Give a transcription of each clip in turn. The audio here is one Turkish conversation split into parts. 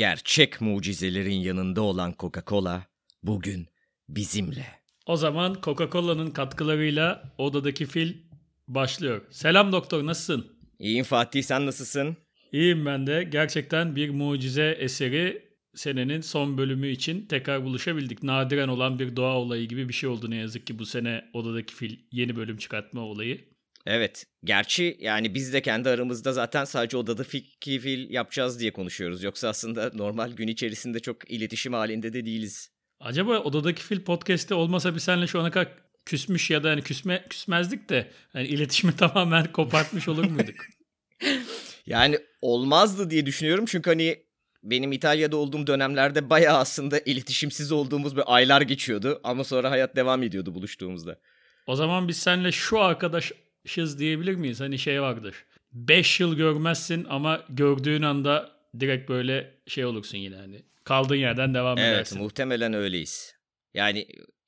Gerçek mucizelerin yanında olan Coca-Cola bugün bizimle. O zaman Coca-Cola'nın katkılarıyla odadaki fil başlıyor. Selam doktor nasılsın? İyiyim Fatih sen nasılsın? İyiyim ben de. Gerçekten bir mucize eseri senenin son bölümü için tekrar buluşabildik. Nadiren olan bir doğa olayı gibi bir şey oldu ne yazık ki bu sene odadaki fil yeni bölüm çıkartma olayı. Evet. Gerçi yani biz de kendi aramızda zaten sadece odada fikri fil yapacağız diye konuşuyoruz. Yoksa aslında normal gün içerisinde çok iletişim halinde de değiliz. Acaba odadaki fil podcast'te olmasa bir senle şu ana kadar küsmüş ya da hani küsme küsmezdik de hani iletişimi tamamen kopartmış olur muyduk? yani olmazdı diye düşünüyorum çünkü hani benim İtalya'da olduğum dönemlerde bayağı aslında iletişimsiz olduğumuz bir aylar geçiyordu ama sonra hayat devam ediyordu buluştuğumuzda. O zaman biz seninle şu arkadaşız diyebilir miyiz? Hani şey vardır. 5 yıl görmezsin ama gördüğün anda direkt böyle şey olursun yine hani. Kaldığın yerden devam evet, edersin. Evet muhtemelen öyleyiz. Yani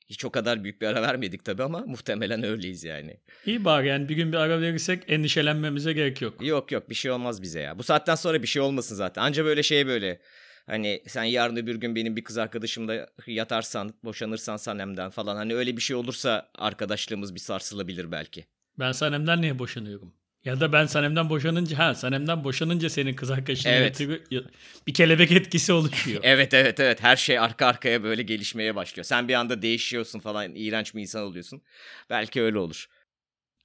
hiç o kadar büyük bir ara vermedik tabii ama muhtemelen öyleyiz yani. İyi bari yani bir gün bir ara verirsek endişelenmemize gerek yok. Yok yok bir şey olmaz bize ya. Bu saatten sonra bir şey olmasın zaten. Anca böyle şey böyle hani sen yarın öbür gün benim bir kız arkadaşımla yatarsan, boşanırsan Sanem'den falan hani öyle bir şey olursa arkadaşlığımız bir sarsılabilir belki. Ben Sanem'den niye boşanıyorum? Ya da ben Sanem'den boşanınca ha Sanem'den boşanınca senin kız arkadaşın evet. bir kelebek etkisi oluşuyor. evet evet evet her şey arka arkaya böyle gelişmeye başlıyor. Sen bir anda değişiyorsun falan iğrenç bir insan oluyorsun. Belki öyle olur.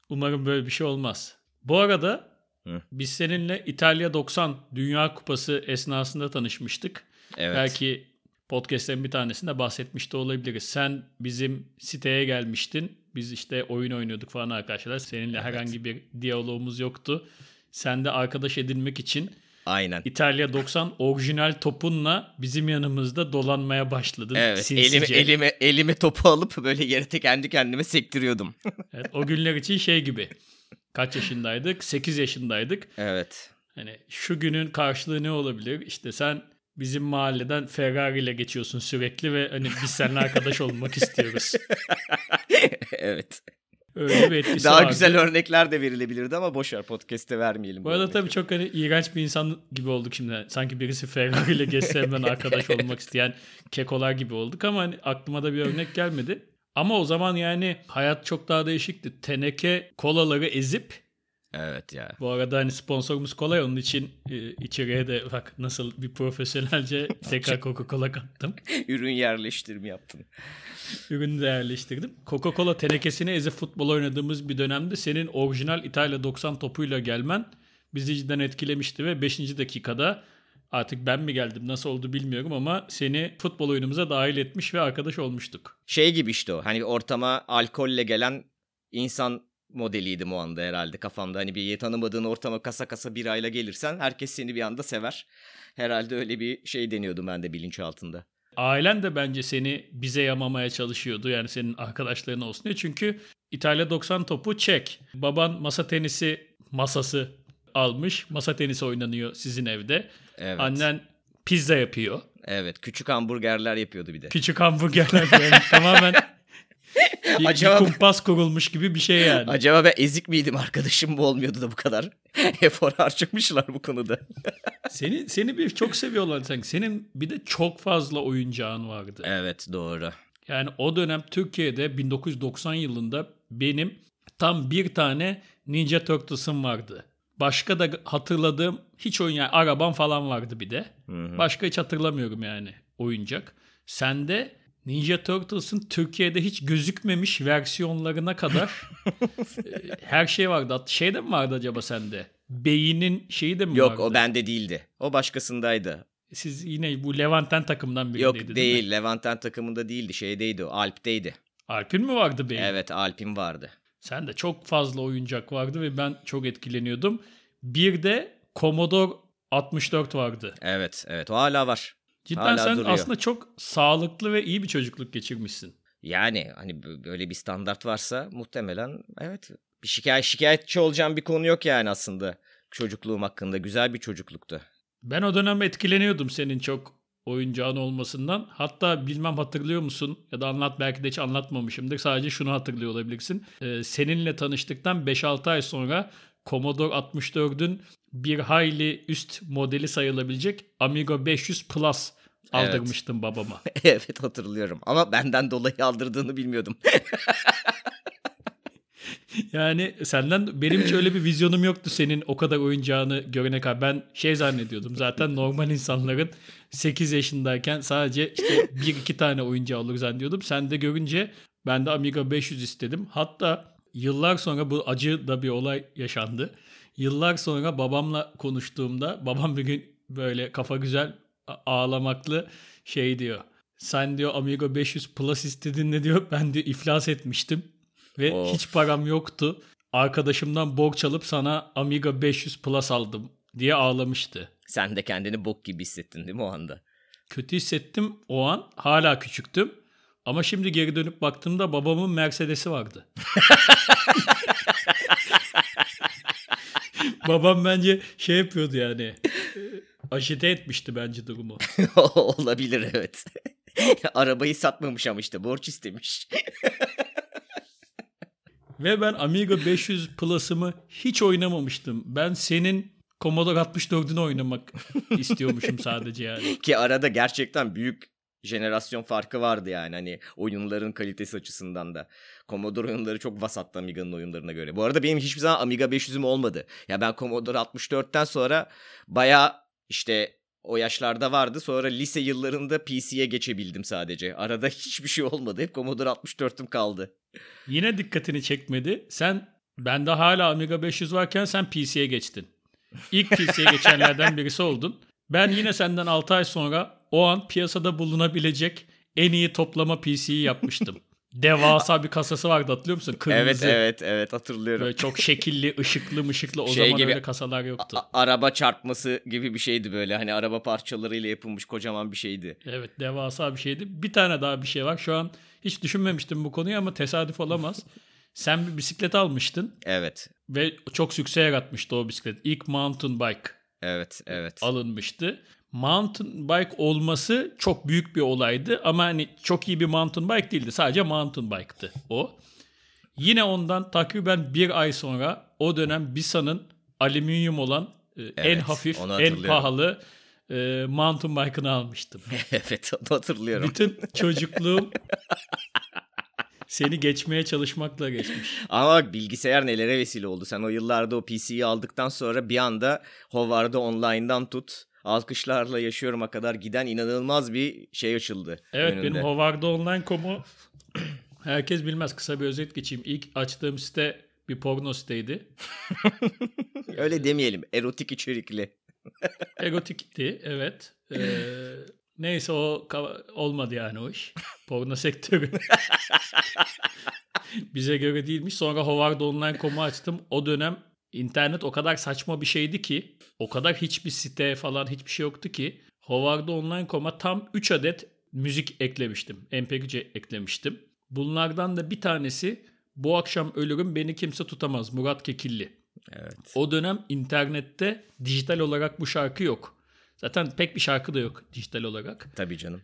Umarım böyle bir şey olmaz. Bu arada Hı. biz seninle İtalya 90 Dünya Kupası esnasında tanışmıştık. Evet. Belki podcastlerin bir tanesinde bahsetmiş de olabiliriz. Sen bizim siteye gelmiştin. Biz işte oyun oynuyorduk falan arkadaşlar. Seninle evet. herhangi bir diyalogumuz yoktu. Sen de arkadaş edinmek için Aynen. İtalya 90 orijinal topunla bizim yanımızda dolanmaya başladın. Evet. Elime, elime, elime topu alıp böyle yere kendi kendime sektiriyordum. evet, o günler için şey gibi. Kaç yaşındaydık? 8 yaşındaydık. Evet. Hani şu günün karşılığı ne olabilir? İşte sen bizim mahalleden Ferrari ile geçiyorsun sürekli ve hani biz seninle arkadaş olmak istiyoruz. evet. Öyle bir etkisi Daha vardı. güzel örnekler de verilebilirdi ama boşver podcast'te vermeyelim. Bu arada tabii çok hani iğrenç bir insan gibi olduk şimdi. Sanki birisi Ferrari ile geçse ben arkadaş olmak isteyen kekolar gibi olduk ama hani aklıma da bir örnek gelmedi. Ama o zaman yani hayat çok daha değişikti. Teneke kolaları ezip Evet ya. Bu arada hani sponsorumuz kolay onun için e, içeriye de bak nasıl bir profesyonelce tekrar Coca-Cola kattım. Ürün yerleştirme yaptım. Ürünü de yerleştirdim. Coca-Cola tenekesini ezip futbol oynadığımız bir dönemde senin orijinal İtalya 90 topuyla gelmen bizi cidden etkilemişti ve 5. dakikada artık ben mi geldim nasıl oldu bilmiyorum ama seni futbol oyunumuza dahil etmiş ve arkadaş olmuştuk. Şey gibi işte o hani ortama alkolle gelen insan modeliydim o anda herhalde kafamda. Hani bir tanımadığın ortama kasa kasa bir ayla gelirsen herkes seni bir anda sever. Herhalde öyle bir şey deniyordum ben de bilinç altında. Ailen de bence seni bize yamamaya çalışıyordu. Yani senin arkadaşların olsun diye. Çünkü İtalya 90 topu çek. Baban masa tenisi masası almış. Masa tenisi oynanıyor sizin evde. Evet. Annen pizza yapıyor. Evet. Küçük hamburgerler yapıyordu bir de. Küçük hamburgerler yani tamamen bir, acaba, bir kumpas kurulmuş gibi bir şey yani. Acaba ben ezik miydim arkadaşım mı olmuyordu da bu kadar efor harcamışlar bu konuda. seni seni bir çok seviyorlar sanki. Senin bir de çok fazla oyuncağın vardı. Evet doğru. Yani o dönem Türkiye'de 1990 yılında benim tam bir tane Ninja Turtles'ım vardı. Başka da hatırladığım hiç oyun yani arabam falan vardı bir de. Hı hı. Başka hiç hatırlamıyorum yani oyuncak. Sende Ninja Turtles'ın Türkiye'de hiç gözükmemiş versiyonlarına kadar e, her şey vardı. Şey de mi vardı acaba sende? Beyinin şeyi de mi Yok, vardı? Yok o bende değildi. O başkasındaydı. Siz yine bu Levanten takımdan biriydi Yok değil, değil. Levanten takımında değildi. Şeydeydi o. Alp'teydi. Alp'in mi vardı beyin? Evet Alp'in vardı. Sen de çok fazla oyuncak vardı ve ben çok etkileniyordum. Bir de Commodore 64 vardı. Evet evet o hala var. Cidden Hala sen duruyor. aslında çok sağlıklı ve iyi bir çocukluk geçirmişsin. Yani hani böyle bir standart varsa muhtemelen evet bir şikayet şikayetçi olacağım bir konu yok yani aslında çocukluğum hakkında güzel bir çocukluktu. Ben o dönem etkileniyordum senin çok oyuncağın olmasından. Hatta bilmem hatırlıyor musun ya da anlat belki de hiç anlatmamışımdır. Sadece şunu hatırlıyor olabilirsin. Ee, seninle tanıştıktan 5-6 ay sonra Commodore 64'ün bir hayli üst modeli sayılabilecek Amiga 500 Plus Evet. aldırmıştım babama. evet hatırlıyorum. Ama benden dolayı aldırdığını bilmiyordum. Yani senden benim hiç öyle bir vizyonum yoktu senin o kadar oyuncağını görene kadar. Ben şey zannediyordum zaten normal insanların 8 yaşındayken sadece işte bir iki tane oyuncağı olur zannediyordum. Sen de görünce ben de Amiga 500 istedim. Hatta yıllar sonra bu acı da bir olay yaşandı. Yıllar sonra babamla konuştuğumda babam bir gün böyle kafa güzel ağlamaklı şey diyor. Sen diyor Amiga 500 Plus istedin ne diyor. Ben diyor iflas etmiştim. Ve Of. hiç param yoktu. Arkadaşımdan borç alıp sana Amiga 500 Plus aldım diye ağlamıştı. Sen de kendini bok gibi hissettin değil mi o anda? Kötü hissettim o an. Hala küçüktüm. Ama şimdi geri dönüp baktığımda babamın Mercedes'i vardı. Babam bence şey yapıyordu yani. Ajite etmişti bence durumu. Olabilir evet. Arabayı satmamış ama işte borç istemiş. Ve ben Amiga 500 Plus'ımı hiç oynamamıştım. Ben senin Commodore 64'ünü oynamak istiyormuşum sadece yani. Ki arada gerçekten büyük jenerasyon farkı vardı yani hani oyunların kalitesi açısından da. Commodore oyunları çok vasattı Amiga'nın oyunlarına göre. Bu arada benim hiçbir zaman Amiga 500'üm olmadı. Ya ben Commodore 64'ten sonra baya işte o yaşlarda vardı. Sonra lise yıllarında PC'ye geçebildim sadece. Arada hiçbir şey olmadı. Hep Commodore 64'üm kaldı. Yine dikkatini çekmedi. Sen bende hala Amiga 500 varken sen PC'ye geçtin. İlk PC'ye geçenlerden birisi oldun. Ben yine senden 6 ay sonra o an piyasada bulunabilecek en iyi toplama PC'yi yapmıştım. Devasa bir kasası vardı hatırlıyor musun? Kırmızı. Evet evet evet hatırlıyorum. Böyle çok şekilli, ışıklı mışıklı. O Şey zaman gibi- öyle kasalar yoktu. A- araba çarpması gibi bir şeydi böyle. Hani araba parçalarıyla yapılmış kocaman bir şeydi. Evet devasa bir şeydi. Bir tane daha bir şey var. Şu an hiç düşünmemiştim bu konuyu ama tesadüf olamaz. Sen bir bisiklet almıştın Evet. ve çok sükse yaratmıştı o bisiklet. İlk mountain bike Evet, evet. alınmıştı. Mountain bike olması çok büyük bir olaydı ama hani çok iyi bir mountain bike değildi. Sadece mountain bike'tı o. Yine ondan takriben bir ay sonra o dönem Bisa'nın alüminyum olan e, en Evet, hafif, onu en pahalı e, mountain bike'ını almıştım. evet, onu hatırlıyorum. Bütün çocukluğum seni geçmeye çalışmakla geçmiş. Ama bak bilgisayar nelere vesile oldu. Sen o yıllarda o PC'yi aldıktan sonra bir anda Howard'ı online'dan tut. Alkışlarla yaşıyorum'a kadar giden inanılmaz bir şey açıldı. Evet önünde. benim Howard'da online.com'u herkes bilmez. Kısa bir özet geçeyim. İlk açtığım site bir porno siteydi. Öyle demeyelim. Erotik içerikli. Erotikti evet. Ee, neyse o olmadı yani o iş. Porno sektörü. Bize göre değilmiş. Sonra Howard Online.com'u açtım. O dönem internet o kadar saçma bir şeydi ki o kadar hiçbir site falan hiçbir şey yoktu ki Howard Online.com'a tam 3 adet müzik eklemiştim. MP3 eklemiştim. Bunlardan da bir tanesi Bu Akşam Ölürüm Beni Kimse Tutamaz Murat Kekilli. Evet. O dönem internette dijital olarak bu şarkı yok. Zaten pek bir şarkı da yok dijital olarak. Tabii canım.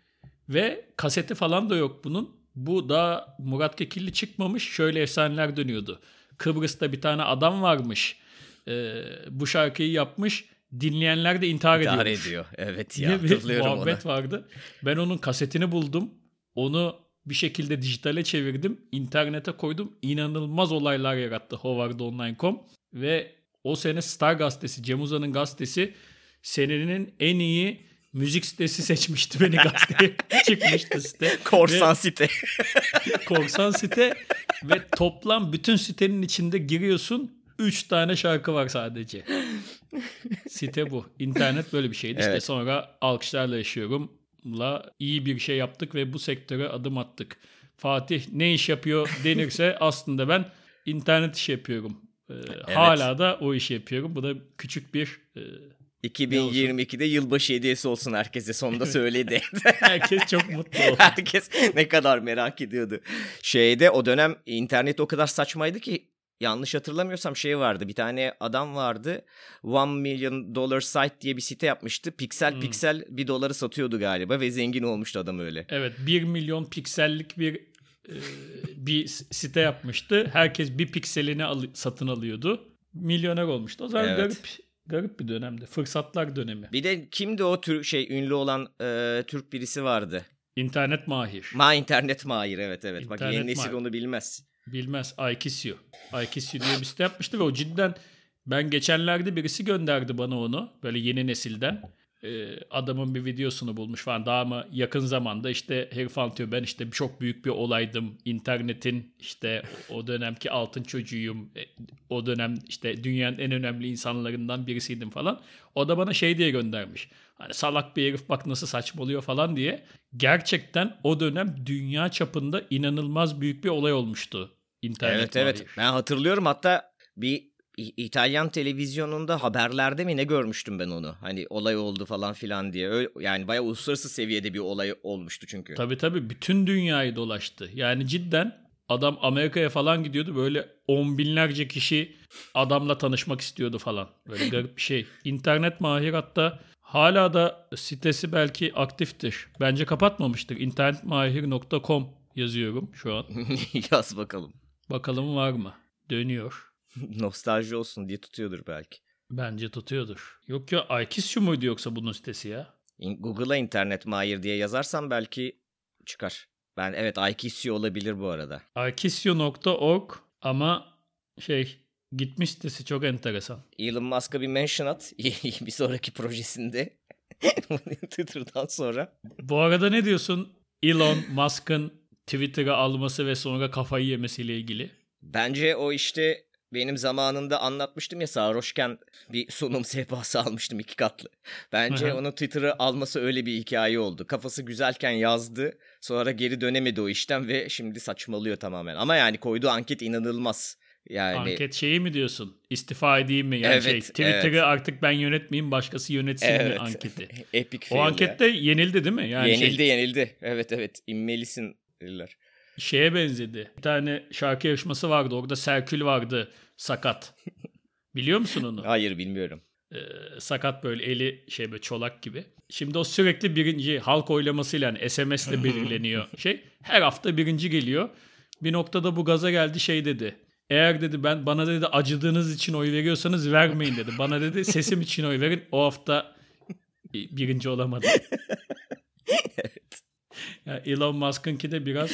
Ve kaseti falan da yok bunun. Bu da Murat Kekilli çıkmamış. Şöyle efsaneler dönüyordu. Kıbrıs'ta bir tane adam varmış. Ee, bu şarkıyı yapmış. Dinleyenler de intihar İdare ediyormuş. ediyor. Evet ya diye bir muhabbet vardı. Ben onun kasetini buldum. Onu bir şekilde dijitale çevirdim. İnternete koydum. İnanılmaz olaylar yarattı Howardonline.com. Ve o sene Star gazetesi, Cem Uzan'ın gazetesi senenin en iyi müzik sitesi seçmişti beni gazeteye. Çıkmıştı site. Korsan site. Ve, korsan site ve toplam bütün sitenin içinde giriyorsun 3 tane şarkı var sadece. Site bu. İnternet böyle bir şeydi. İşte Evet. sonra alkışlarla yaşıyorumla iyi bir şey yaptık ve bu sektöre adım attık. Fatih ne iş yapıyor denirse aslında ben internet işi yapıyorum. Ee, Hala da o işi yapıyorum. Bu da küçük bir e, 2022'de yılbaşı hediyesi olsun herkese sonunda söyledi. herkes çok mutlu oldu. Herkes ne kadar merak ediyordu. Şeyde o dönem internet o kadar saçmaydı ki yanlış hatırlamıyorsam şey vardı. Bir tane adam vardı. One Million Dollar Site diye bir site yapmıştı. Piksel Hmm. piksel bir doları satıyordu galiba ve zengin olmuştu adam öyle. Evet 1 milyon piksellik bir e, bir site yapmıştı. Herkes bir pikselini al- satın alıyordu. Milyoner olmuştu. O zaman Evet. garip Garip bir dönemdi. Fırsatlar dönemi. Bir de kimdi o tür şey ünlü olan e, Türk birisi vardı. İnternet mahir. Ma internet mahir evet evet. Bak İnternet yeni nesil mahir. onu bilmez. Bilmez. Aikisio. Aikisio diye bir site yapmıştı ve o cidden ben geçenlerde birisi gönderdi bana onu. Böyle yeni nesilden. Ee, adamın bir videosunu bulmuş falan. Daha mı yakın zamanda işte herif anlatıyor. Ben işte çok büyük bir olaydım. İnternetin işte o dönemki altın çocuğuyum. E, O dönem işte dünyanın en önemli insanlarından birisiydim falan. O da bana şey diye göndermiş. Hani salak bir herif bak nasıl saçmalıyor falan diye. Gerçekten o dönem dünya çapında inanılmaz büyük bir olay olmuştu. İnternet evet evet. mahir. Ben hatırlıyorum hatta bir İtalyan televizyonunda haberlerde mi ne görmüştüm ben onu. Hani olay oldu falan filan diye. Öyle, yani bayağı uluslararası seviyede bir olay olmuştu çünkü. Tabii tabii bütün dünyayı dolaştı. Yani cidden adam Amerika'ya falan gidiyordu. Böyle on binlerce kişi adamla tanışmak istiyordu falan. Böyle garip bir şey. İnternet mahir hatta hala da sitesi belki aktiftir. Bence kapatmamıştır. internetmahir.com yazıyorum şu an. Yaz bakalım. Bakalım var mı? Dönüyor. Nostalji olsun diye tutuyordur belki. Bence tutuyordur. Yok ya Aikisio muydu yoksa bunun sitesi ya? Google'a internet mahir diye yazarsam belki çıkar. Ben evet Aikisio olabilir bu arada. Aikisio.org ama şey gitmiş sitesi çok enteresan. Elon Musk'a bir mention at bir sonraki projesinde. Twitter'dan sonra. Bu arada ne diyorsun Elon Musk'ın Twitter'ı alması ve sonra kafayı yemesiyle ilgili? Bence o işte benim zamanında anlatmıştım ya sarhoşken bir sunum sehpası almıştım iki katlı. Bence Hı hı. onun Twitter'ı alması öyle bir hikaye oldu. Kafası güzelken yazdı sonra geri dönemedi o işten ve şimdi saçmalıyor tamamen. Ama yani koyduğu anket inanılmaz. Yani Anket şeyi mi diyorsun? İstifa edeyim mi? Yani Evet, şey, Twitter'ı evet. artık ben yönetmeyeyim başkası yönetsin mi evet. anketi? Epic O fail ya. ankette yenildi değil mi? Yani yenildi şey, yenildi. Evet evet inmelisin dediler. şeye benzedi. Bir tane şarkı yarışması vardı. Orada Serkül vardı. Sakat. Biliyor musun onu? Hayır bilmiyorum. Ee, sakat böyle eli şey böyle çolak gibi. Şimdi o sürekli birinci halk oylamasıyla yani SMS'le belirleniyor şey. Her hafta birinci geliyor. Bir noktada bu gaza geldi şey dedi. Eğer dedi ben bana dedi acıdığınız için oy veriyorsanız vermeyin dedi. Bana dedi sesim için oy verin. O hafta birinci olamadı. Ya Elon Musk'ınki de biraz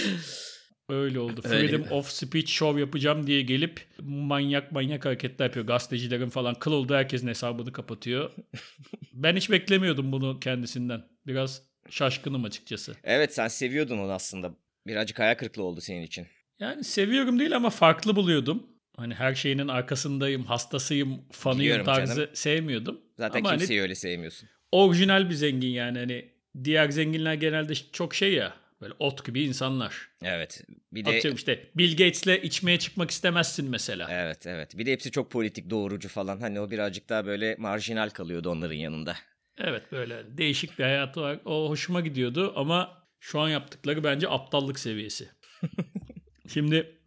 öyle oldu. Öyle Freedom mi? of Speech Show yapacağım diye gelip manyak manyak hareketler yapıyor. Gazetecilerin falan kıl oldu herkesin hesabını kapatıyor. ben hiç beklemiyordum bunu kendisinden. Biraz şaşkınım açıkçası. Evet sen seviyordun onu aslında. Birazcık hayal kırıklığı oldu senin için. Yani seviyorum değil ama farklı buluyordum. Hani her şeyinin arkasındayım, hastasıyım, fanıyım Biliyorum tarzı canım. sevmiyordum. Zaten ama hani kimseyi öyle sevmiyorsun. orijinal bir zengin yani hani diğer zenginler genelde çok şey ya böyle ot gibi insanlar. Evet. Bir de Atıyorum işte Bill Gates'le içmeye çıkmak istemezsin mesela. Evet evet. Bir de hepsi çok politik doğrucu falan. Hani o birazcık daha böyle marjinal kalıyordu onların yanında. Evet böyle değişik bir hayatı var. O hoşuma gidiyordu ama şu an yaptıkları bence aptallık seviyesi. Şimdi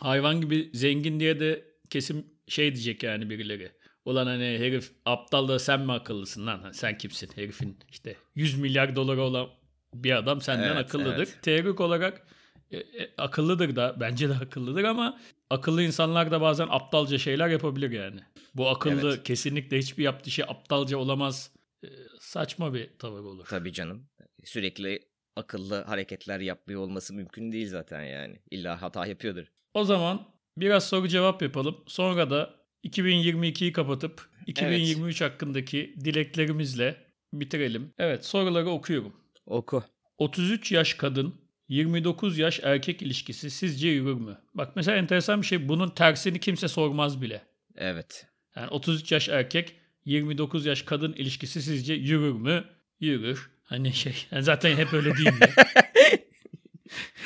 hayvan gibi zengin diye de kesim şey diyecek yani birileri. Ulan hani herif aptal da sen mi akıllısın lan? Sen kimsin? Herifin işte 100 milyar doları olan bir adam senden Evet, akıllıdır. evet. Teorik olarak e, e, akıllıdır da bence de akıllıdır ama akıllı insanlar da bazen aptalca şeyler yapabilir yani. Bu akıllı Evet. kesinlikle hiçbir yaptığı şey aptalca olamaz. E, saçma bir tavır olur. Tabii canım. Sürekli akıllı hareketler yapmıyor olması mümkün değil zaten yani. İlla hata yapıyordur. O zaman biraz soru cevap yapalım. Sonra da 2022'yi kapatıp 2023 hakkındaki dileklerimizle bitirelim. Evet soruları okuyorum. Oku. 33 yaş kadın 29 yaş erkek ilişkisi sizce yürür mü? Bak mesela enteresan bir şey bunun tersini kimse sormaz bile. Evet. Yani 33 yaş erkek 29 yaş kadın ilişkisi sizce yürür mü? Yürür. Hani şey yani zaten hep öyle değil mi?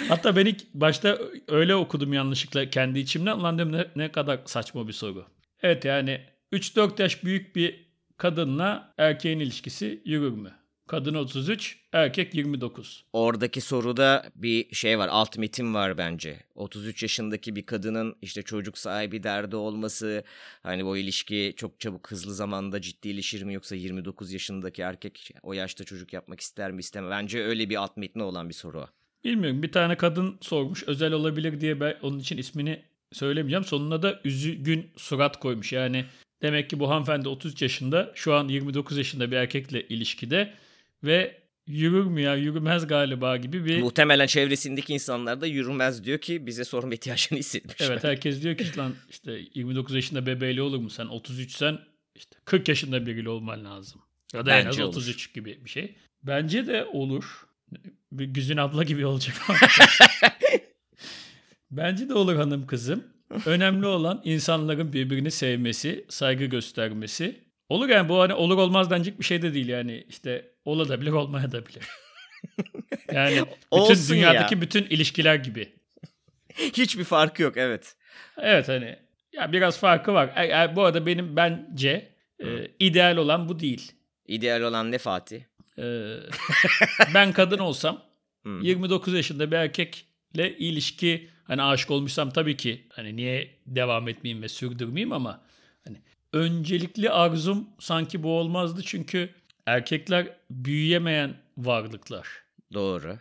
Hatta ben ilk başta öyle okudum yanlışlıkla kendi içimden. Ulan dedim ne, ne kadar saçma bir soru. Evet yani 3-4 yaş büyük bir kadınla erkeğin ilişkisi yürür mü? Kadın 33, erkek 29. Oradaki soruda bir şey var. Alt metin var bence. 33 yaşındaki bir kadının işte çocuk sahibi derdi olması. Hani bu ilişki çok çabuk hızlı zamanda ciddileşir mi yoksa 29 yaşındaki erkek o yaşta çocuk yapmak ister mi istemez. Bence öyle bir alt metni olan bir soru. Bilmiyorum bir tane kadın sormuş özel olabilir diye ben onun için ismini söylemeyeceğim. Sonuna da üzgün surat koymuş. Yani Demek ki bu hanımefendi 33 yaşında şu an 29 yaşında bir erkekle ilişkide ve yürür mü ya yürümez galiba gibi bir... Muhtemelen çevresindeki insanlar da yürümez diyor ki bize sorma ihtiyacını hissetmiş. Evet herkes diyor ki lan işte 29 yaşında bebeğiyle olur mu sen 33 sen işte 40 yaşında biriyle olman lazım. Ya da en az Bence olur. 33 gibi bir şey. Bence de olur. Bir Güzin abla gibi olacak. Bence de olur hanım kızım. Önemli olan insanların birbirini sevmesi, saygı göstermesi. Olur yani bu hani olur olmaz denecek bir şey de değil yani işte olabilir olmaya da bilir. Yani bütün Olsun dünyadaki ya. bütün ilişkiler gibi. Hiçbir farkı yok evet. Evet hani ya biraz farkı var. E, e, bu arada benim bence e, ideal olan bu değil. İdeal olan ne Fatih? E, ben kadın olsam Hı. 29 yaşında bir erkekle ilişki hani aşık olmuşsam tabii ki hani niye devam etmeyeyim ve sürdürmeyeyim ama öncelikli arzum sanki bu olmazdı çünkü erkekler büyüyemeyen varlıklar. Doğru.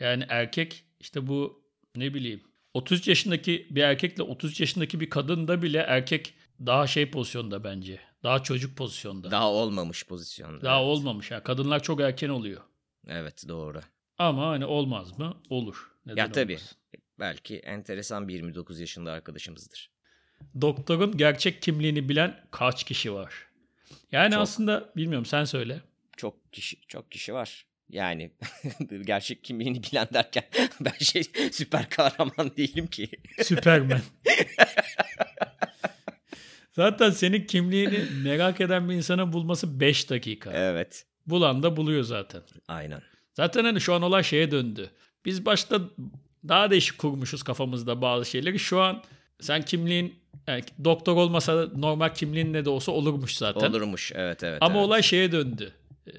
Yani erkek işte bu ne bileyim 33 yaşındaki bir erkekle 33 yaşındaki bir kadında bile erkek daha şey pozisyonda bence. Daha çocuk pozisyonda. Daha, Daha olmamış pozisyonda. evet. olmamış. ya Kadınlar çok erken oluyor. Evet doğru. Ama hani olmaz mı? Olur. Neden ya tabii. olmaz? Belki enteresan bir 29 yaşında arkadaşımızdır. Doktorun gerçek kimliğini bilen kaç kişi var? Yani Çok. aslında bilmiyorum sen söyle. Çok kişi çok kişi var. Yani gerçek kimliğini bilen derken ben şey süper kahraman değilim ki. Süpermen. Zaten senin kimliğini merak eden bir insanın bulması 5 dakika. Evet. Bulan da buluyor zaten. Aynen. Zaten hani şu an olay şeye döndü. Biz başta daha değişik kurmuşuz kafamızda bazı şeyleri. Şu an sen kimliğin yani doktor olmasa da normal kimliğin ne de olsa olurmuş zaten. Olurmuş. Evet evet. Ama evet. olay şeye döndü. Ee,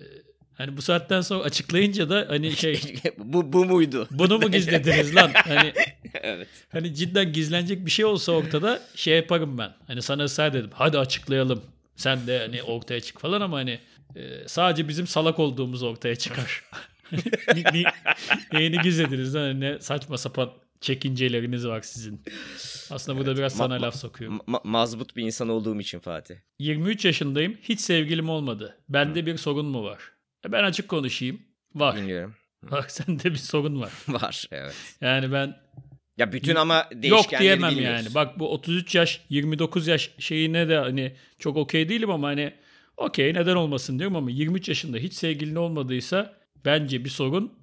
hani bu saatten sonra açıklayınca da hani şey bu, bu muydu? bunu mu gizlediniz lan? Hani evet. hani cidden gizlenecek bir şey olsa ortada şey yaparım ben. Hani sana ısrar dedim. Hadi açıklayalım. Sen de hani ortaya çık falan ama hani e, sadece bizim salak olduğumuz ortaya çıkar. Ni- ni- Neyini gizlediniz lan? Hani Ne saçma sapan çekinceleriniz var sizin. Aslında burada biraz sana Ma- laf sokuyorum. Ma- mazbut bir insan olduğum için Fatih. 23 yaşındayım. Hiç sevgilim olmadı. Bende bir sorun mu var? E ben açık konuşayım. Var. Dinliyorum. Bak sende bir sorun var. Var evet. Yani ben Ya bütün ama değişkenleri yok diyemem bilmiyoruz. yani. Bak bu 33 yaş 29 yaş şeyine de hani çok okey değilim ama hani okey neden olmasın diyorum ama 23 yaşında hiç sevgilin olmadıysa bence bir sorun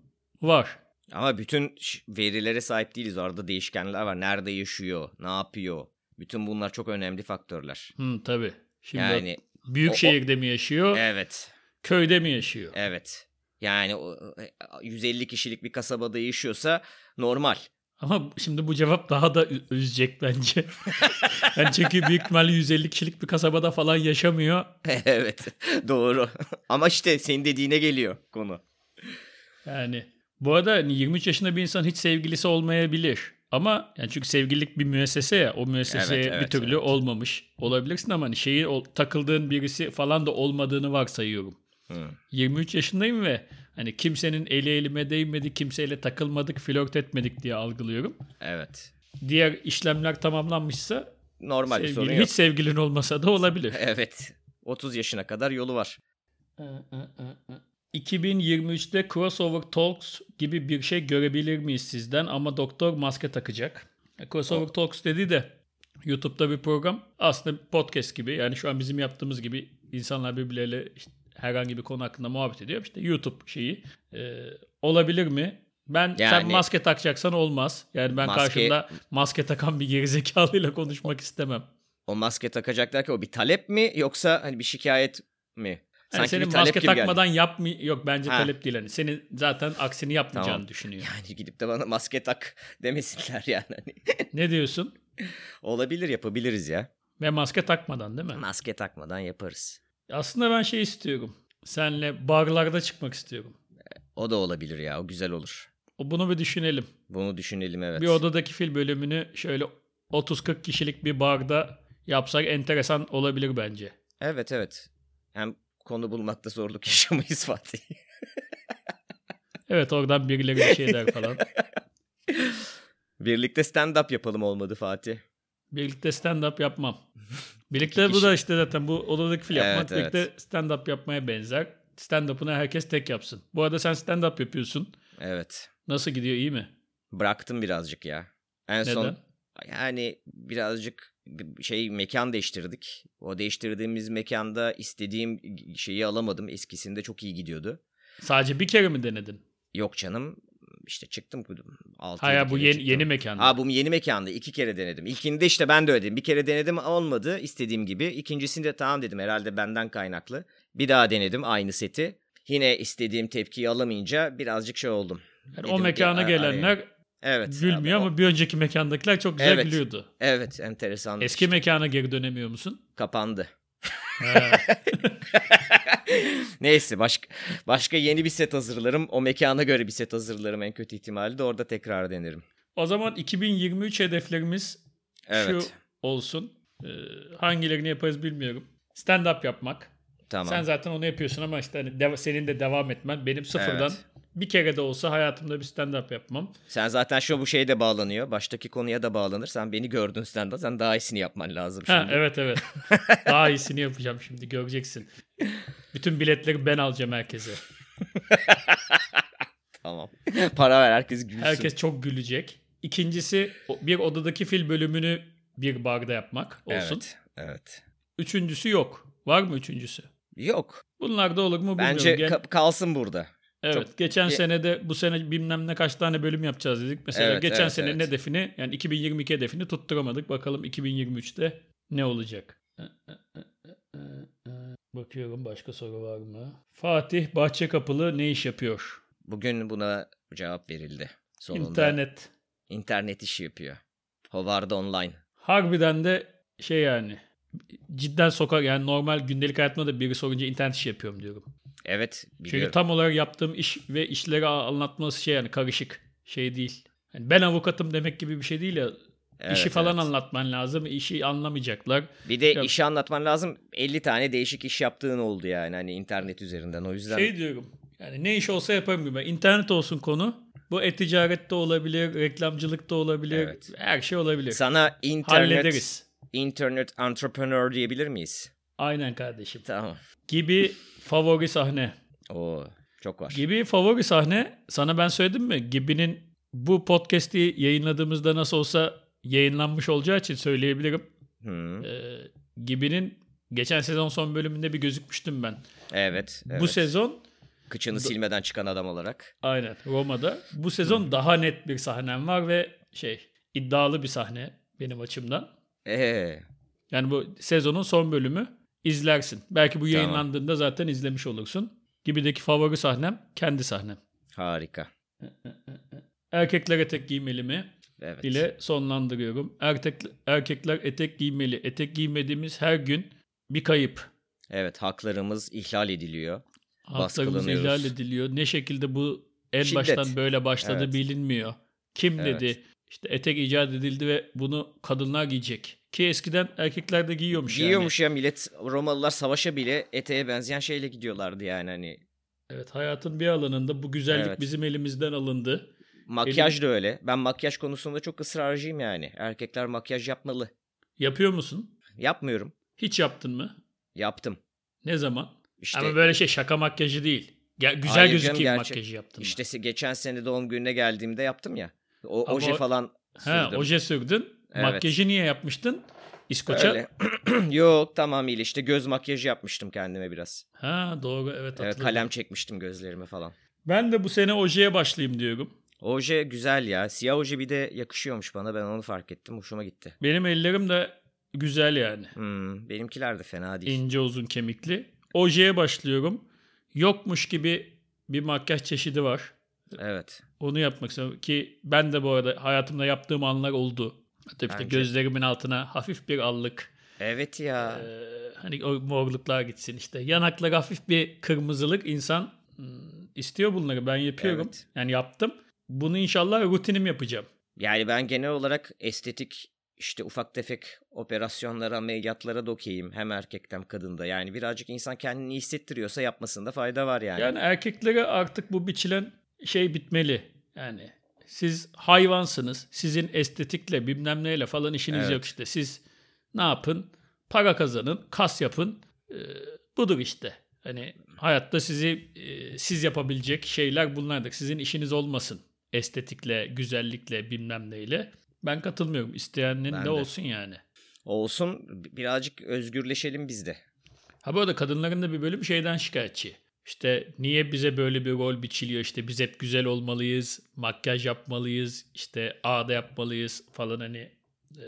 var. Ama bütün verilere sahip değiliz. Orada değişkenler var. Nerede yaşıyor? Ne yapıyor? Bütün bunlar çok önemli faktörler. Hı tabii. Şimdi Yani büyük o- o- şehirde mi yaşıyor, evet. köyde mi yaşıyor? Evet. Yani o- 150 kişilik bir kasabada yaşıyorsa normal. Ama şimdi bu cevap daha da üzecek bence. yani çünkü büyük ihtimalle 150 kişilik bir kasabada falan yaşamıyor. evet. Doğru. Ama işte senin dediğine geliyor konu. Yani bu arada hani 23 yaşında bir insan hiç sevgilisi olmayabilir. Ama yani çünkü sevgililik bir müessese ya o müesseseye Evet, evet, bir türlü evet. olmamış olabilirsin ama hani şeyi takıldığın birisi falan da olmadığını varsayıyorum. Hı. 23 yaşındayım ve hani kimsenin eli elime değmedi, kimseyle takılmadık, flört etmedik diye algılıyorum. Evet. Diğer işlemler tamamlanmışsa Normal bir sorun sevgili, yok. hiç sevgilin olmasa da olabilir. Evet. 30 yaşına kadar yolu var. 2023'te Crossover Talks gibi bir şey görebilir miyiz sizden ama doktor maske takacak. E, Crossover Talks dedi de YouTube'da bir program aslında podcast gibi yani şu an bizim yaptığımız gibi insanlar birbirleriyle işte herhangi bir konu hakkında muhabbet ediyor. İşte YouTube şeyi E, olabilir mi? Ben sen Yani- maske takacaksan olmaz. Yani ben Maske- karşımda maske takan bir gerizekalıyla konuşmak istemem. O maske takacaklar ki o bir talep mi yoksa hani bir şikayet mi? Yani Sanki senin bir talep maske takmadan yapmı yok bence Ha. talep değil hani. Senin zaten aksini yapmayacağını Tamam. düşünüyor. Yani gidip de bana maske tak demesinler yani. Hani Ne diyorsun? Olabilir yapabiliriz ya. Ve maske takmadan değil mi? Maske takmadan yaparız. Aslında ben şey istiyorum. Senle barlarda çıkmak istiyorum. O da olabilir ya o güzel olur. O- Bunu bir düşünelim. Bunu düşünelim evet. Bir odadaki fil bölümünü şöyle 30-40 kişilik bir barda yapsak enteresan olabilir bence. Evet evet. Hem konu bulmakta zorluk yaşamayız Fatih. Evet oradan birileri bir şey der falan. Birlikte stand-up yapalım olmadı Fatih. Birlikte stand-up yapmam. Birlikte bu da işte zaten bu odadaki fil yapmak Evet, birlikte stand-up yapmaya benzer. Stand-up'ını herkes tek yapsın. Bu arada sen stand-up yapıyorsun. Evet. Nasıl gidiyor iyi mi? Bıraktım birazcık ya. En Neden? son yani birazcık şey mekan değiştirdik. O değiştirdiğimiz mekanda istediğim şeyi alamadım. Eskisinde çok iyi gidiyordu. Sadece bir kere mi denedin? Yok canım. İşte çıktım. Altı Hayır bu yeni, çıktım. yeni mekan. Ha bu yeni mekanda iki kere denedim. İlkinde işte ben de öyle dedim. Bir kere denedim olmadı istediğim gibi. İkincisinde tamam dedim herhalde benden kaynaklı. Bir daha denedim aynı seti. Yine istediğim tepkiyi alamayınca birazcık şey oldum. Yani Dedim o ki, mekana "A- gelenler araya." Evet, gülmüyor abi, o- ama bir önceki mekandakiler çok güzel Evet. gülüyordu. Evet enteresan. Eski işte. mekana geri dönemiyor musun? kapandı. Neyse başka başka yeni bir set hazırlarım. O mekana göre bir set hazırlarım en kötü ihtimalle. Orada tekrar denerim. o zaman 2023 hedeflerimiz Evet. şu olsun. Ee, hangilerini yaparız bilmiyorum. Stand-up yapmak. Tamam. Sen zaten onu yapıyorsun ama işte hani dev- senin de devam etmen. Benim sıfırdan Evet. Bir kere de olsa hayatımda bir stand-up yapmam. Sen zaten şu bu şeye de bağlanıyor. Baştaki konuya da bağlanır. Sen beni gördün de. Sen daha iyisini yapman lazım şimdi. Ha, evet evet. Daha iyisini yapacağım şimdi göreceksin. Bütün biletleri ben alacağım herkese. Tamam. Para ver herkes gülsün. Herkes çok gülecek. İkincisi bir odadaki fil bölümünü bir barda yapmak olsun. Evet. Evet. Üçüncüsü yok. Var mı üçüncüsü? Yok. Bunlar da olur mu bilmiyorum. Bence ka- kalsın burada. Evet. çok- geçen Ge- sene de bu sene bilmem ne kaç tane bölüm yapacağız dedik. Mesela Evet, geçen evet, senenin evet. hedefini yani 2022 hedefini tutturamadık. Bakalım 2023'te ne olacak? Bakıyorum başka soru var mı? Fatih Bahçekapılı ne iş yapıyor? Bugün buna cevap verildi. Sonunda İnternet. internet işi yapıyor. Hovarda online. Harbiden de şey yani cidden sokak yani normal gündelik hayatımda da biri sorunca internet işi yapıyorum diyorum. Evet Çünkü biliyorum. tam olarak yaptığım iş ve işleri anlatması şey yani karışık şey değil. Yani ben avukatım demek gibi bir şey değil ya. Evet, işi falan evet. anlatman lazım. işi anlamayacaklar. Bir de Yok. işi anlatman lazım. 50 tane değişik iş yaptığın oldu yani hani internet üzerinden. O yüzden Şey diyorum. Yani ne iş olsa yaparım gibi. İnternet olsun konu. Bu e-ticaret de olabilir, reklamcılık da olabilir. Evet. Her şey olabilir. sana internet Hallederiz. internet entrepreneur diyebilir miyiz? Aynen kardeşim. Tamam. Gibi favori sahne. Oo çok var. Gibi favori sahne sana ben söyledim mi? Gibi'nin bu podcast'i yayınladığımızda nasıl olsa yayınlanmış olacağı için söyleyebilirim. Hı. Ee, Gibi'nin geçen sezon son bölümünde bir gözükmüştüm ben. Evet, evet. Bu sezon Kıçını silmeden çıkan adam olarak. aynen Roma'da. Bu sezon daha net bir sahnem var ve şey iddialı bir sahne benim açımdan. Ee, Yani bu sezonun son bölümü izlersin. Belki bu Tamam. yayınlandığında zaten izlemiş olursun. Gibideki favori sahnem kendi sahnem. harika. Erkekler etek giymeli mi? Evet. ile sonlandırıyorum. Erkek, erkekler etek giymeli. Etek giymediğimiz her gün bir kayıp. Evet, haklarımız ihlal ediliyor. Haklarımız ihlal ediliyor. Ne şekilde bu en Şiddet. baştan böyle başladı Evet. bilinmiyor. Kim Evet. dedi? İşte etek icat edildi ve bunu kadınlar giyecek. Ki eskiden erkekler de giyiyormuş, Giyiyormuş ya millet Romalılar savaşa bile eteğe benzeyen şeyle gidiyorlardı yani hani. yani. Evet hayatın bir alanında bu güzellik Evet. bizim elimizden alındı. Makyaj da öyle. Ben makyaj konusunda çok ısrarcıyım yani. Erkekler makyaj yapmalı. Yapıyor musun? Yapmıyorum. Hiç yaptın mı? Yaptım. Ne zaman? İşte Ama böyle şey şaka makyajı değil. Ge- güzel Hayır canım, gözükeyim gerçek. makyajı yaptın mı? işte geçen sene doğum gününe geldiğimde yaptım ya. O Ama oje falan sürdüm. oje sürdün. Evet. Makyajı niye yapmıştın? İskoça. Öyle. Yok tamamıyla işte göz makyajı yapmıştım kendime biraz. Ha doğru evet Evet hatırladım. kalem çekmiştim gözlerime falan. Ben de bu sene ojeye başlayayım diyorum. Oje güzel ya. Siyah oje bir de yakışıyormuş bana. Ben onu fark ettim. Hoşuma gitti. Benim ellerim de güzel yani. Hmm, benimkiler de fena değil. İnce uzun kemikli. Ojeye başlıyorum. Yokmuş gibi bir makyaj çeşidi var. Evet. Onu yapmak istiyorum ki ben de bu arada hayatımda yaptığım anlar oldu. Tabii işte gözlerimin altına hafif bir allık. Evet ya. Ee, hani o morluklar gitsin işte. Yanaklara hafif bir kırmızılık insan hmm, istiyor bunları. Ben yapıyorum. Evet. Yani yaptım. Bunu inşallah rutinim yapacağım. Yani ben genel olarak estetik işte ufak tefek operasyonlara, ameliyatlara da okeyim. Hem erkekte hem kadında. Yani birazcık insan kendini iyi hissettiriyorsa yapmasında fayda var yani. Yani erkeklere artık bu biçilen şey bitmeli. Yani Siz hayvansınız. Sizin estetikle bilmem neyle falan işiniz Evet. yok işte. Siz ne yapın? Para kazanın, kas yapın. Ee, budur işte. Hani hayatta sizi e, siz yapabilecek şeyler bunlardır. Sizin işiniz olmasın. Estetikle, güzellikle, bilmem neyle. Ben katılmıyorum. İsteyenin Ben de de. olsun yani. Olsun birazcık özgürleşelim biz de. Ha bu arada kadınların da bir bölüm şeyden şikayetçi. İşte niye bize böyle bir rol biçiliyor? İşte biz hep güzel olmalıyız, makyaj yapmalıyız, işte ağda yapmalıyız falan hani. e,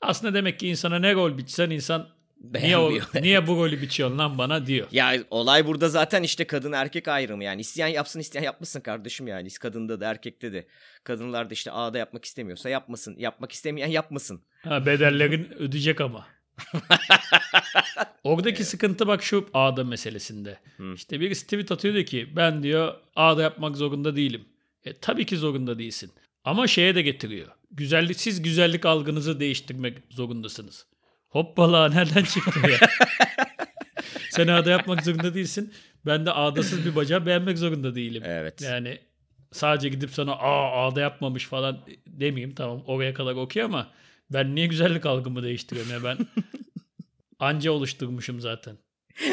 aslında demek ki insana ne rol biçsen insan niye, o, niye bu rolü biçiyorsun lan bana diyor. Ya olay burada zaten işte kadın erkek ayrımı yani isteyen yapsın isteyen yapmasın kardeşim yani kadında da erkekte de kadınlar da işte ağda yapmak istemiyorsa yapmasın yapmak istemeyen yapmasın. Ha, bedellerin ödeyecek ama. Oradaki sıkıntı bak şu ağda meselesinde. Hı. İşte birisi tweet atıyor diyor ki ben diyor ağda yapmak zorunda değilim. E, tabii ki zorunda değilsin. Ama şeye de getiriyor. Güzellik, siz güzellik algınızı değiştirmek zorundasınız. Hoppala nereden çıktı ya? Sen ağda yapmak zorunda değilsin. Ben de ağdasız bir bacağı beğenmek zorunda değilim. Evet. Yani sadece gidip sana aa ağda yapmamış falan demeyeyim tamam oraya kadar okey ama ben niye güzellik algımı değiştiriyorum ya ben anca oluşturmuşum zaten.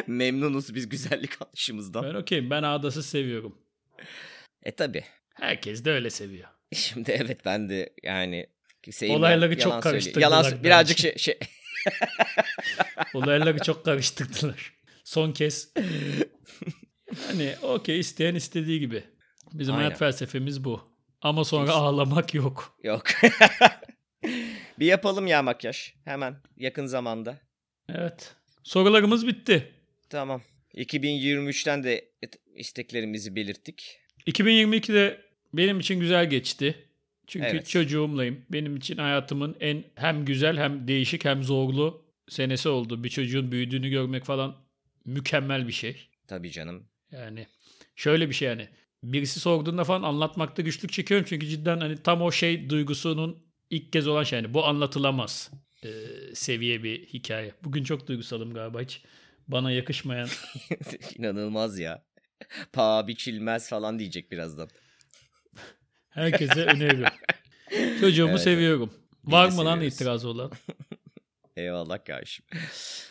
Memnunuz biz güzellik alışımızdan. Ben okeyim ben ağdasız seviyorum. E tabi. Herkes de öyle seviyor. Şimdi evet ben de yani Olayları yalan çok karıştırdılar Yalan birazcık şey, şey Olayları çok karıştırdılar. Son kez. Hani okey isteyen istediği gibi. Bizim Aynen. hayat felsefemiz bu. Ama sonra ağlamak yok. yok. Bir yapalım ya makyaj hemen yakın zamanda. Evet. Sorularımız bitti. Tamam. 2023'ten de isteklerimizi belirttik. 2022'de benim için güzel geçti. Çünkü Evet. çocuğumlayım. Benim için hayatımın en hem güzel hem değişik hem zorlu senesi oldu. Bir çocuğun büyüdüğünü görmek falan mükemmel bir şey. Tabii canım. Yani şöyle bir şey yani. Birisi sorduğunda falan anlatmakta güçlük çekiyorum. Çünkü cidden hani tam o şey duygusunun ilk kez olan şey. Yani bu anlatılamaz e, seviye bir hikaye. Bugün çok duygusalım galiba hiç. Bana yakışmayan İnanılmaz ya. Paha biçilmez falan diyecek birazdan. herkese öneriyorum. Çocuğumu Evet, seviyorum. Biz Var mı lan itirazı olan? Eyvallah kardeşim.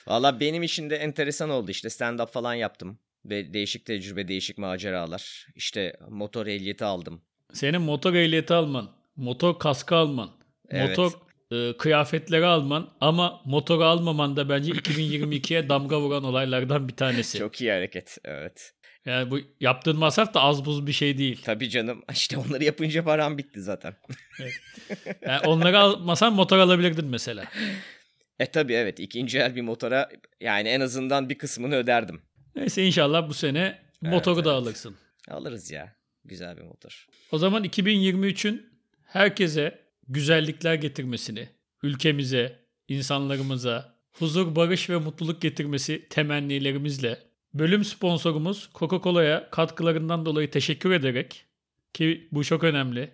Valla benim için de enteresan oldu. İşte stand-up falan yaptım. Ve değişik tecrübe, değişik maceralar. İşte motor ehliyeti aldım. Senin motor ehliyeti alman, motor kaskı alman, Evet. motor e, kıyafetleri alman ama motoru almaman da bence 2022'ye damga vuran olaylardan bir tanesi. Çok iyi hareket. Evet. Yani bu yaptığın masraf da az buz bir şey değil. Tabii canım. İşte onları yapınca param bitti zaten. Yani onları almasan motor alabilirdin mesela. E tabii evet. ikinci el bir motora yani en azından bir kısmını öderdim. Neyse inşallah bu sene motoru da evet. alırsın. Alırız ya. Güzel bir motor. O zaman 2023'ün herkese güzellikler getirmesini, ülkemize, insanlarımıza huzur, barış ve mutluluk getirmesi temennilerimizle bölüm sponsorumuz Coca-Cola'ya katkılarından dolayı teşekkür ederek ki bu çok önemli.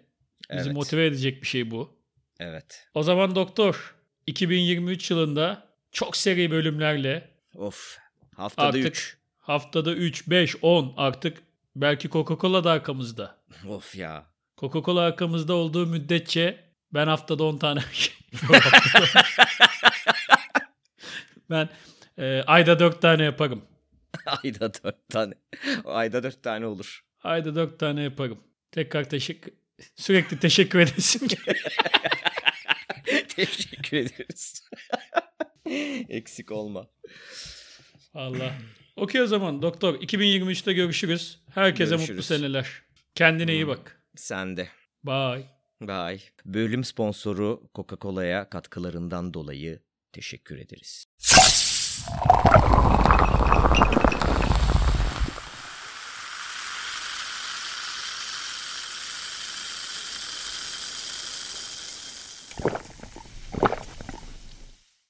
Bizi Evet. motive edecek bir şey bu. Evet. O zaman doktor 2023 yılında çok seri bölümlerle Of. Haftada Artık- 3. haftada 3, 5, 10 artık belki Coca-Cola da arkamızda. Of ya. Coca-Cola arkamızda olduğu müddetçe ben haftada 10 tane ben e, ayda 4 tane yaparım. Ayda 4 tane. Ayda 4 tane olur. Ayda 4 tane yaparım. Tekrar teşekkür sürekli teşekkür geliyor. Teşekkür ederiz. Eksik olma. Allah. Okey o zaman doktor 2023'te görüşürüz. Herkese mutlu Görüşürüz. seneler. Kendine iyi bak. Sen de. Bye. Bye. Bölüm sponsoru Coca-Cola'ya katkılarından dolayı teşekkür ederiz.